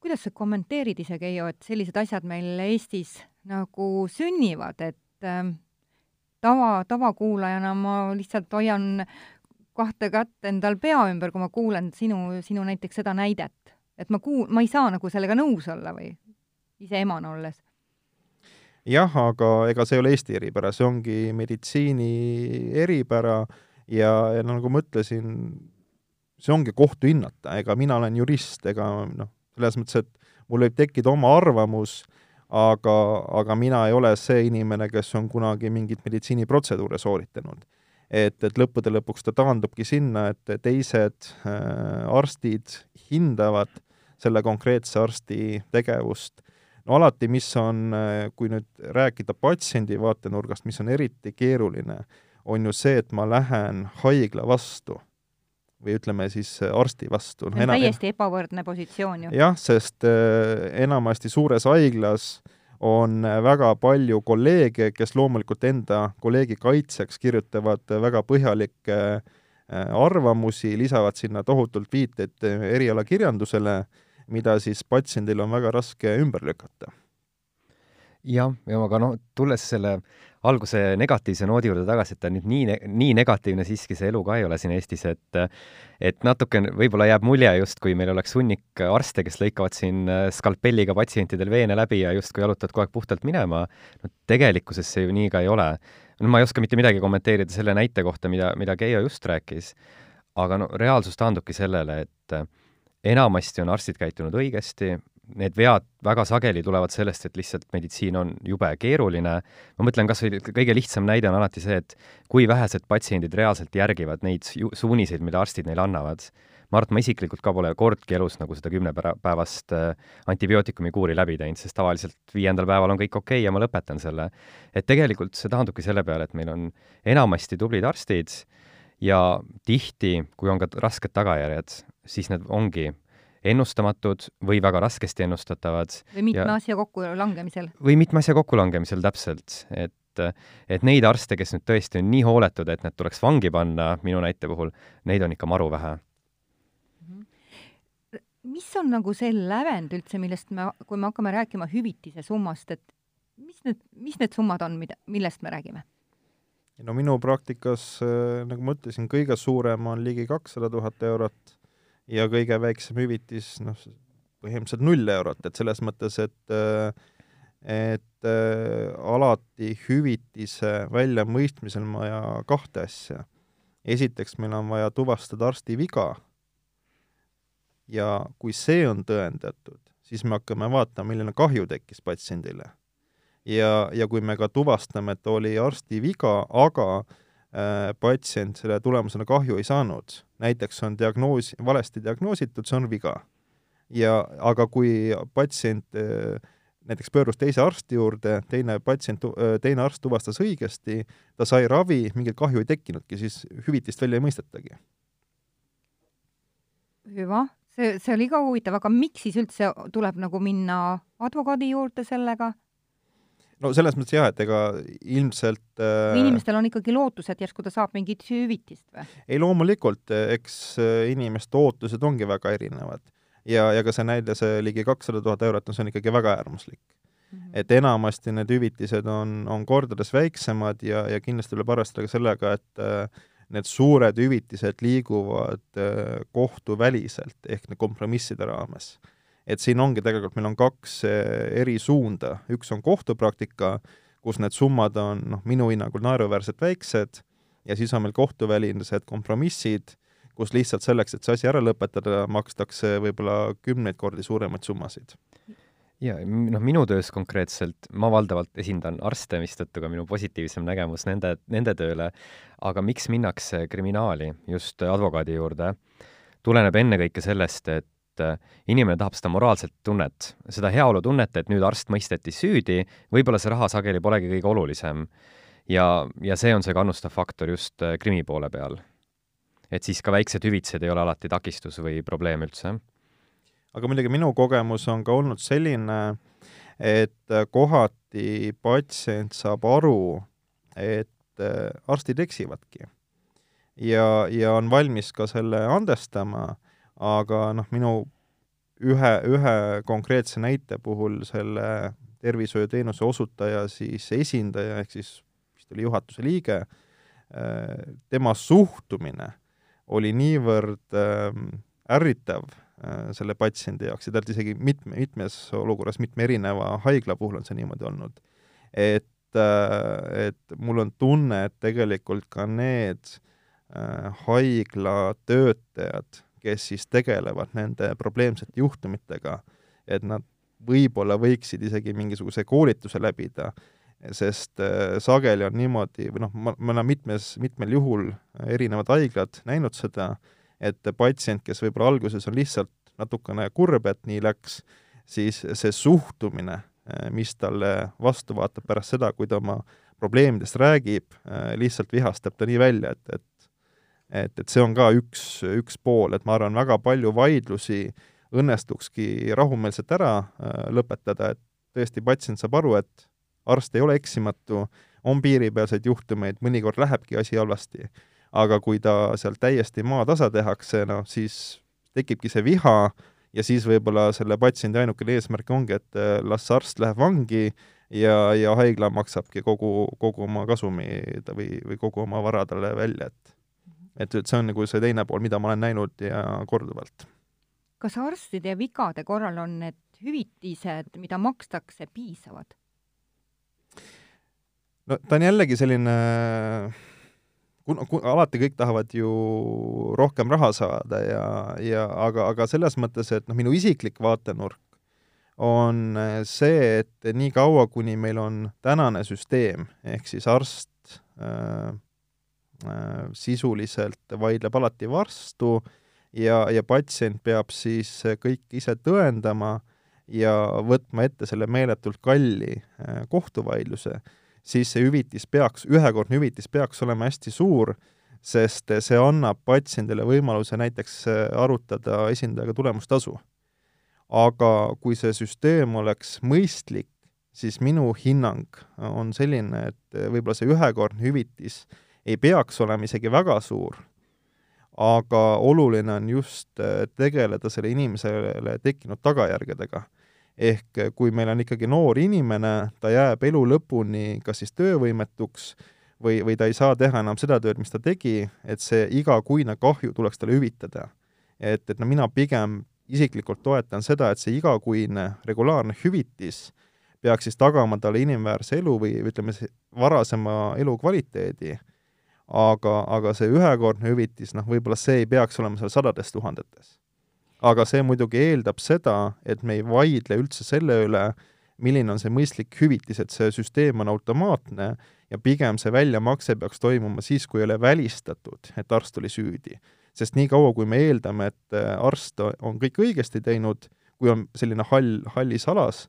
Kuidas sa kommenteerid ise, Keijo, et sellised asjad meil Eestis nagu sünnivad, et äh, tava, tavakuulajana ma lihtsalt hoian kahte kätt endal pea ümber, kui ma kuulen sinu, sinu näiteks seda näidet. et ma kuul-, ma ei saa nagu sellega nõus olla või? Ise emana olles. Jah, aga ega see ei ole Eesti eripära, see ongi meditsiini eripära ja, ja nagu ma ütlesin, see ongi kohtu hinnata, ega mina olen jurist, ega noh, selles mõttes, et mul võib tekkida oma arvamus, aga, aga mina ei ole see inimene, kes on kunagi mingit meditsiiniprotseduure sooritanud. et, et lõppude lõpuks ta taandubki sinna, et teised äh, arstid hindavad selle konkreetse arsti tegevust no alati, mis on, kui nüüd rääkida patsiendi vaatenurgast, mis on eriti keeruline, on ju see, et ma lähen haigla vastu või ütleme siis arsti vastu. see on enam, täiesti ebavõrdne positsioon ju. jah, sest äh, enamasti suures haiglas on väga palju kolleege, kes loomulikult enda kolleegi kaitseks kirjutavad väga põhjalikke äh, arvamusi, lisavad sinna tohutult viiteid erialakirjandusele mida siis patsiendil on väga raske ümber lükata. jah, ja aga noh, tulles selle alguse negatiivse noodi juurde tagasi, et ta nüüd nii, nii negatiivne siiski see elu ka ei ole siin Eestis, et et natuke võib-olla jääb mulje, justkui meil oleks hunnik arste, kes lõikavad siin skalpelliga patsientidel veene läbi ja justkui jalutavad kogu aeg puhtalt minema. no tegelikkuses see ju nii ka ei ole. no ma ei oska mitte midagi kommenteerida selle näite kohta, mida, mida Keijo just rääkis, aga no reaalsus taandubki sellele, et enamasti on arstid käitunud õigesti, need vead väga sageli tulevad sellest, et lihtsalt meditsiin on jube keeruline. ma mõtlen kas või kõige lihtsam näide on alati see, et kui vähesed patsiendid reaalselt järgivad neid suuniseid, mida arstid neile annavad. ma arvan, et ma isiklikult ka pole kordki elus nagu seda kümnepäevast äh, antibiootikumi kuuri läbi teinud, sest tavaliselt viiendal päeval on kõik okei okay ja ma lõpetan selle. et tegelikult see taandubki selle peale, et meil on enamasti tublid arstid ja tihti, kui on ka rasked tagajärjed, siis need ongi ennustamatud või väga raskesti ennustatavad. või mitme ja, asja kokkulangemisel. või mitme asja kokkulangemisel, täpselt. et, et neid arste, kes nüüd tõesti on nii hooletud, et need tuleks vangi panna, minu näite puhul, neid on ikka maru vähe. Mhm. mis on nagu see lävend üldse, millest me, kui me hakkame rääkima hüvitise summast, et mis need, mis need summad on, mida, millest me räägime? no minu praktikas, nagu ma ütlesin, kõige suurem on ligi kakssada tuhat eurot ja kõige väiksem hüvitis, noh, põhimõtteliselt null eurot, et selles mõttes, et et äh, alati hüvitise väljamõistmisel on vaja kahte asja. esiteks, meil on vaja tuvastada arsti viga ja kui see on tõendatud, siis me hakkame vaatama, milline kahju tekkis patsiendile. ja, ja kui me ka tuvastame, et oli arsti viga, aga äh, Äh, patsient selle tulemusena kahju ei saanud, näiteks on diagnoos, valesti diagnoositud, see on viga. ja aga kui patsient äh, näiteks pöördus teise arsti juurde, teine patsient, äh, teine arst tuvastas õigesti, ta sai ravi, mingit kahju ei tekkinudki, siis hüvitist välja ei mõistetagi. hüva, see, see oli ka huvitav, aga miks siis üldse tuleb nagu minna advokaadi juurde sellega? No selles mõttes jah, et ega ilmselt äh, inimestel on ikkagi lootus, et järsku ta saab mingit hüvitist või? ei, loomulikult, eks äh, inimeste ootused ongi väga erinevad. ja, ja ka see näide, see ligi kakssada tuhat eurot, no see on ikkagi väga äärmuslik mm. -hmm. et enamasti need hüvitised on, on kordades väiksemad ja, ja kindlasti tuleb arvestada ka sellega, et äh, need suured hüvitised liiguvad äh, kohtuväliselt ehk kompromisside raames et siin ongi tegelikult, meil on kaks eh, eri suunda, üks on kohtupraktika, kus need summad on noh, minu hinnangul naeruväärselt väiksed, ja siis on meil kohtuvälised kompromissid, kus lihtsalt selleks, et see asi ära lõpetada, makstakse võib-olla kümneid kordi suuremaid summasid. Ja noh, minu töös konkreetselt ma valdavalt esindan arste, mistõttu ka minu positiivsem nägemus nende, nende tööle, aga miks minnakse kriminaali just advokaadi juurde, tuleneb ennekõike sellest, et et äh, inimene tahab seda moraalset tunnet, seda heaolutunnet, et nüüd arst mõisteti süüdi, võib-olla see raha sageli polegi kõige olulisem. ja, ja see on see kannustav faktor just äh, krimi poole peal. et siis ka väiksed hüvitised ei ole alati takistus või probleem üldse. aga muidugi minu kogemus on ka olnud selline, et äh, kohati patsient saab aru, et arstid eksivadki. ja, ja on valmis ka selle andestama aga noh, minu ühe, ühe konkreetse näite puhul selle tervishoiuteenuse osutaja siis esindaja, ehk siis vist oli juhatuse liige, äh, tema suhtumine oli niivõrd ähm, ärritav äh, selle patsiendi jaoks ja tegelikult isegi mitme, mitmes olukorras, mitme erineva haigla puhul on see niimoodi olnud, et, äh, et mul on tunne, et tegelikult ka need haigla töötajad kes siis tegelevad nende probleemsete juhtumitega, et nad võib-olla võiksid isegi mingisuguse koolituse läbida, sest äh, sageli on niimoodi, või noh, ma, ma olen mitmes, mitmel juhul erinevad haiglad näinud seda, et patsient, kes võib-olla alguses on lihtsalt natukene kurb, et nii läks, siis see suhtumine, äh, mis talle vastu vaatab pärast seda, kui ta oma probleemidest räägib, äh, lihtsalt vihastab ta nii välja, et, et et, et see on ka üks, üks pool, et ma arvan, väga palju vaidlusi õnnestukski rahumeelselt ära äh, lõpetada, et tõesti patsient saab aru, et arst ei ole eksimatu, on piiripealseid juhtumeid, mõnikord lähebki asi halvasti. aga kui ta seal täiesti maatasa tehakse, noh siis tekibki see viha ja siis võib-olla selle patsiendi ainukene eesmärk ongi, et äh, las arst läheb vangi ja, ja haigla maksabki kogu, kogu oma kasumi või, või kogu oma vara talle välja, et et, et see on nagu see teine pool, mida ma olen näinud ja korduvalt. kas arstide vigade korral on need hüvitised, mida makstakse, piisavad? no ta on jällegi selline kuna, kuna alati kõik tahavad ju rohkem raha saada ja, ja aga, aga selles mõttes, et noh, minu isiklik vaatenurk on see, et niikaua, kuni meil on tänane süsteem, ehk siis arst äh, sisuliselt vaidleb alati vastu ja, ja patsient peab siis kõik ise tõendama ja võtma ette selle meeletult kalli äh, kohtuvaidluse, siis see hüvitis peaks, ühekordne hüvitis peaks olema hästi suur, sest see annab patsiendile võimaluse näiteks äh, arutada esindajaga tulemustasu. Aga kui see süsteem oleks mõistlik, siis minu hinnang on selline, et võib-olla see ühekordne hüvitis ei peaks olema isegi väga suur, aga oluline on just äh, tegeleda selle inimesele tekkinud tagajärgedega. ehk kui meil on ikkagi noor inimene, ta jääb elu lõpuni kas siis töövõimetuks või, või ta ei saa teha enam seda tööd, mis ta tegi, et see igakuine kahju tuleks talle hüvitada. et, et no mina pigem isiklikult toetan seda, et see igakuine regulaarne hüvitis peaks siis tagama talle inimväärse elu või ütleme, varasema elukvaliteedi, aga, aga see ühekordne hüvitis, noh, võib-olla see ei peaks olema seal sadades tuhandetes. aga see muidugi eeldab seda, et me ei vaidle üldse selle üle, milline on see mõistlik hüvitis, et see süsteem on automaatne ja pigem see väljamakse peaks toimuma siis, kui ei ole välistatud, et arst oli süüdi sest niikaua, kui me eeldame, et äh, arst on kõik õigesti teinud, kui on selline hall, hallis alas,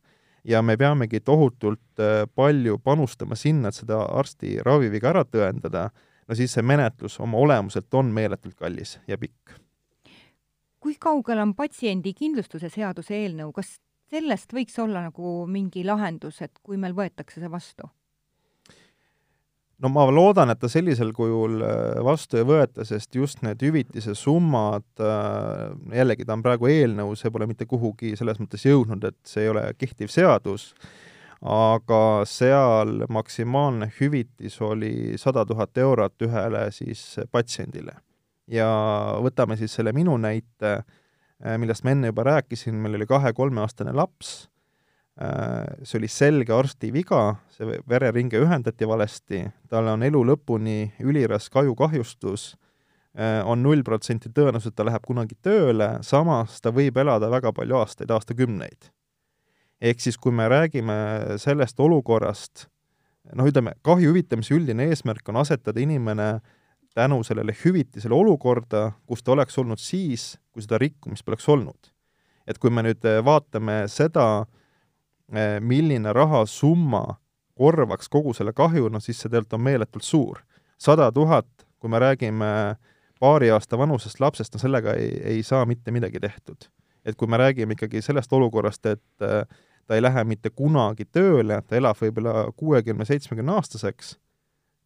ja me peamegi tohutult äh, palju panustama sinna, et seda arsti raviviga ära tõendada, no siis see menetlus oma olemuselt on meeletult kallis ja pikk. kui kaugel on patsiendi kindlustuse seaduse eelnõu, kas sellest võiks olla nagu mingi lahendus, et kui meil võetakse see vastu? no ma loodan, et ta sellisel kujul äh, vastu ei võeta, sest just need hüvitise summad, äh, jällegi ta on praegu eelnõu, see pole mitte kuhugi selles mõttes jõudnud, et see ei ole kehtiv seadus, aga seal maksimaalne hüvitis oli sada tuhat eurot ühele siis patsiendile. ja võtame siis selle minu näite, äh, millest ma enne juba rääkisin, meil oli kahe-kolmeaastane laps. Äh, see oli selge arsti viga, see vereringe ühendati valesti, tal on elu lõpuni üliraske ajukahjustus, äh, on null protsenti tõenäosus, et ta läheb kunagi tööle, samas ta võib elada väga palju aastaid, aastakümneid. Ehk siis, kui me räägime sellest olukorrast, noh, ütleme, kahju hüvitamise üldine eesmärk on asetada inimene tänu sellele hüvitisele olukorda, kus ta oleks olnud siis, kui seda rikkumist poleks olnud. et kui me nüüd vaatame seda, Eh, milline rahasumma korvaks kogu selle kahju, noh siis see tegelikult on meeletult suur. sada tuhat, kui me räägime paari aasta vanusest lapsest, no sellega ei, ei saa mitte midagi tehtud. et kui me räägime ikkagi sellest olukorrast, et eh, ta ei lähe mitte kunagi tööle, ta elab võib-olla kuuekümne, seitsmekümne aastaseks,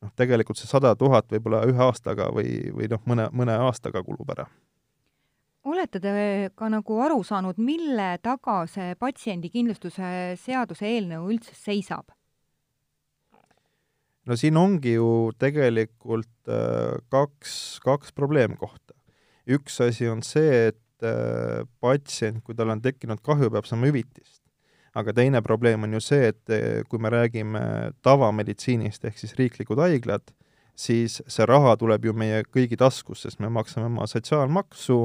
noh, tegelikult see sada tuhat võib-olla ühe aastaga või, või noh, mõne, mõne aastaga kulub ära olete te ka nagu aru saanud, mille taga see patsiendikindlustuse seaduse eelnõu üldse seisab? no siin ongi ju tegelikult äh, kaks, kaks probleemkohta. üks asi on see, et äh, patsient, kui tal on tekkinud kahju, peab saama hüvitist. Aga teine probleem on ju see, et äh, kui me räägime tavameditsiinist ehk siis riiklikud haiglad, siis see raha tuleb ju meie kõigi taskus, sest me maksame oma sotsiaalmaksu,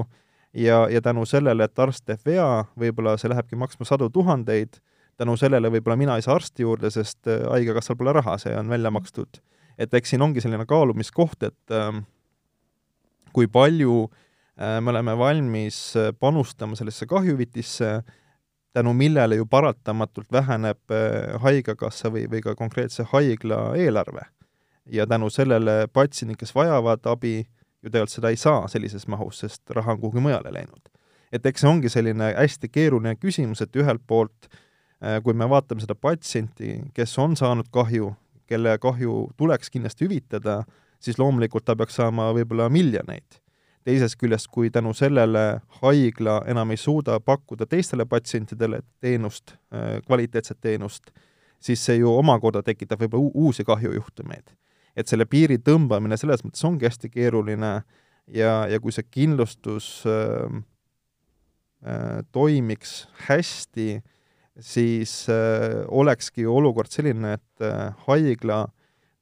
ja, ja tänu sellele, et arst teeb vea, võib-olla see lähebki maksma sadu tuhandeid, tänu sellele võib-olla mina ei saa arsti juurde, sest äh, Haigekassal pole raha, see on välja makstud. et eks siin ongi selline kaalumiskoht, et äh, kui palju äh, me oleme valmis äh, panustama sellesse kahjuhüvitisse, tänu millele ju paratamatult väheneb äh, Haigekassa või, või ka konkreetse haigla eelarve. ja tänu sellele patsiendid, kes vajavad abi, ju tegelikult seda ei saa sellises mahus, sest raha on kuhugi mujale läinud. et eks see ongi selline hästi keeruline küsimus, et ühelt poolt äh, kui me vaatame seda patsienti, kes on saanud kahju, kelle kahju tuleks kindlasti hüvitada, siis loomulikult ta peaks saama võib-olla miljoneid. Teisest küljest, kui tänu sellele haigla enam ei suuda pakkuda teistele patsientidele teenust, äh, kvaliteetset teenust, siis see ju omakorda tekitab võib-olla uusi kahjujuhtumeid. Et selle piiri tõmbamine selles mõttes ongi hästi keeruline ja, ja kui see kindlustus äh, äh, toimiks hästi, siis äh, olekski olukord selline, et äh, haigla,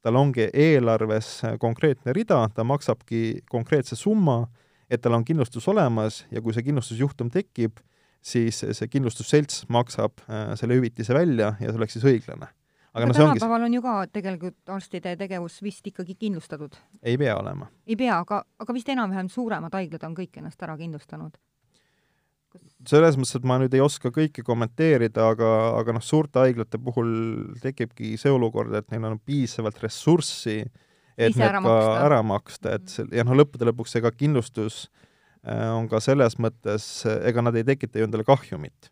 tal ongi eelarves konkreetne rida, ta maksabki konkreetse summa, et tal on kindlustus olemas ja kui see kindlustusjuhtum tekib, siis see kindlustusselts maksab äh, selle hüvitise välja ja see oleks siis õiglane. aga no see ongi tänapäeval on ju ka tegelikult arstide tegevus vist ikkagi kindlustatud? ei pea olema. ei pea, aga, aga vist enam-vähem suuremad haiglad on kõik ennast ära kindlustanud? Selles mõttes, et ma nüüd ei oska kõike kommenteerida, aga, aga noh, suurte haiglate puhul tekibki see olukord, et neil on piisavalt ressurssi, et Ise need ära ka maksta. ära maksta, et see, ja noh, lõppude lõpuks ega kindlustus äh, on ka selles mõttes, ega nad ei tekita ju endale kahjumit.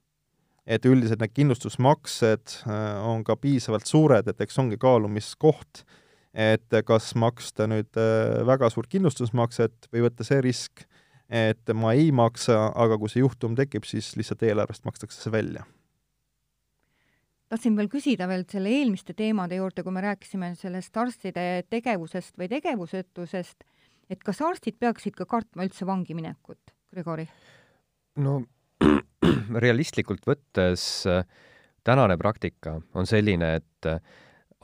et üldiselt need kindlustusmaksed äh, on ka piisavalt suured, et eks ongi kaalumiskoht, et kas maksta nüüd äh, väga suurt kindlustusmakset või võtta see risk, et ma ei maksa, aga kui see juhtum tekib, siis lihtsalt eelarvest makstakse see välja. tahtsin veel küsida veel selle eelmiste teemade juurde, kui me rääkisime sellest arstide tegevusest või tegevusetusest, et kas arstid peaksid ka kartma üldse vangi minekut, Grigori? no realistlikult võttes äh, tänane praktika on selline, et äh,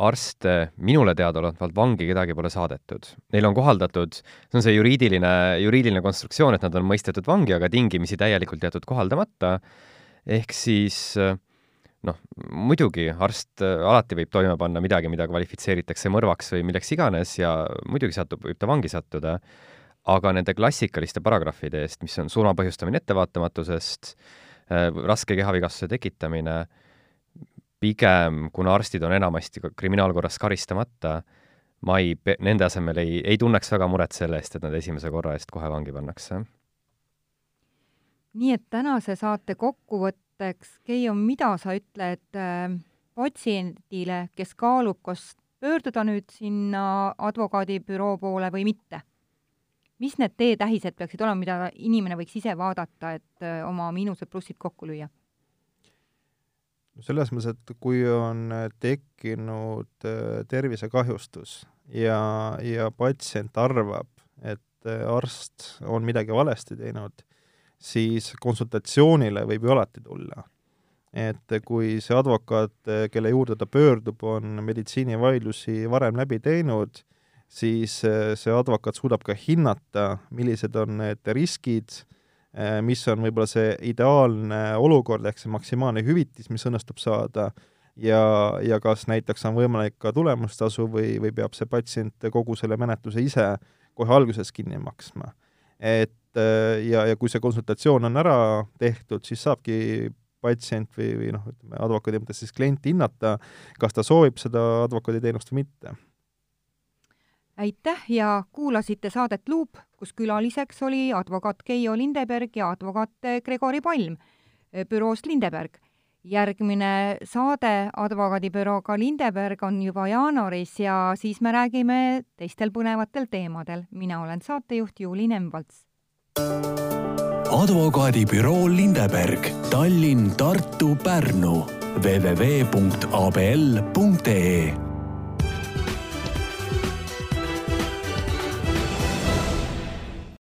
arste minule teadaolevalt vangi kedagi pole saadetud. Neil on kohaldatud, see on see juriidiline, juriidiline konstruktsioon, et nad on mõistetud vangi, aga tingimisi täielikult jäetud kohaldamata, ehk siis äh, noh, muidugi arst alati võib toime panna midagi, mida kvalifitseeritakse mõrvaks või milleks iganes ja muidugi satub, võib ta vangi sattuda, aga nende klassikaliste paragrahvide eest, mis on surma põhjustamine ettevaatamatusest, raske kehavigastuse tekitamine, pigem, kuna arstid on enamasti kriminaalkorras karistamata, ma ei, nende asemel ei, ei tunneks väga muret selle eest, et nad esimese korra eest kohe vangi pannakse. nii et tänase saate kokkuvõtteks, Keijo, mida sa ütled äh, patsiendile, kes kaalub, kas pöörduda nüüd sinna advokaadibüroo poole või mitte? mis need teetähised peaksid olema, mida inimene võiks ise vaadata, et äh, oma miinused-plussid kokku lüüa? Selles mõttes, et kui on tekkinud äh, tervisekahjustus ja, ja patsient arvab, et äh, arst on midagi valesti teinud, siis konsultatsioonile võib ju alati tulla. et kui see advokaat, kelle juurde ta pöördub, on meditsiinivaidlusi varem läbi teinud, siis äh, see advokaat suudab ka hinnata, millised on need riskid, mis on võib-olla see ideaalne olukord, ehk see maksimaalne hüvitis, mis õnnestub saada, ja, ja kas näiteks on võimalik ka tulemustasu või, või peab see patsient kogu selle menetluse ise kohe alguses kinni maksma. et ja, ja kui see konsultatsioon on ära tehtud, siis saabki patsient või, või noh, ütleme advokaadi mõttes siis klient hinnata, kas ta soovib seda advokaaditeenust või mitte. Aitäh ja kuulasite saadet Luup, kus külaliseks oli advokaat Keijo Lindeberg ja advokaat Gregori Palm büroost Lindeberg. järgmine saade advokaadibürooga Lindeberg on juba jaanuaris ja siis me räägime teistel põnevatel teemadel. mina olen saatejuht Juuli Nemvalts. advokaadibüroo Lindeberg, Tallinn, Tartu, Pärnu www.abl.ee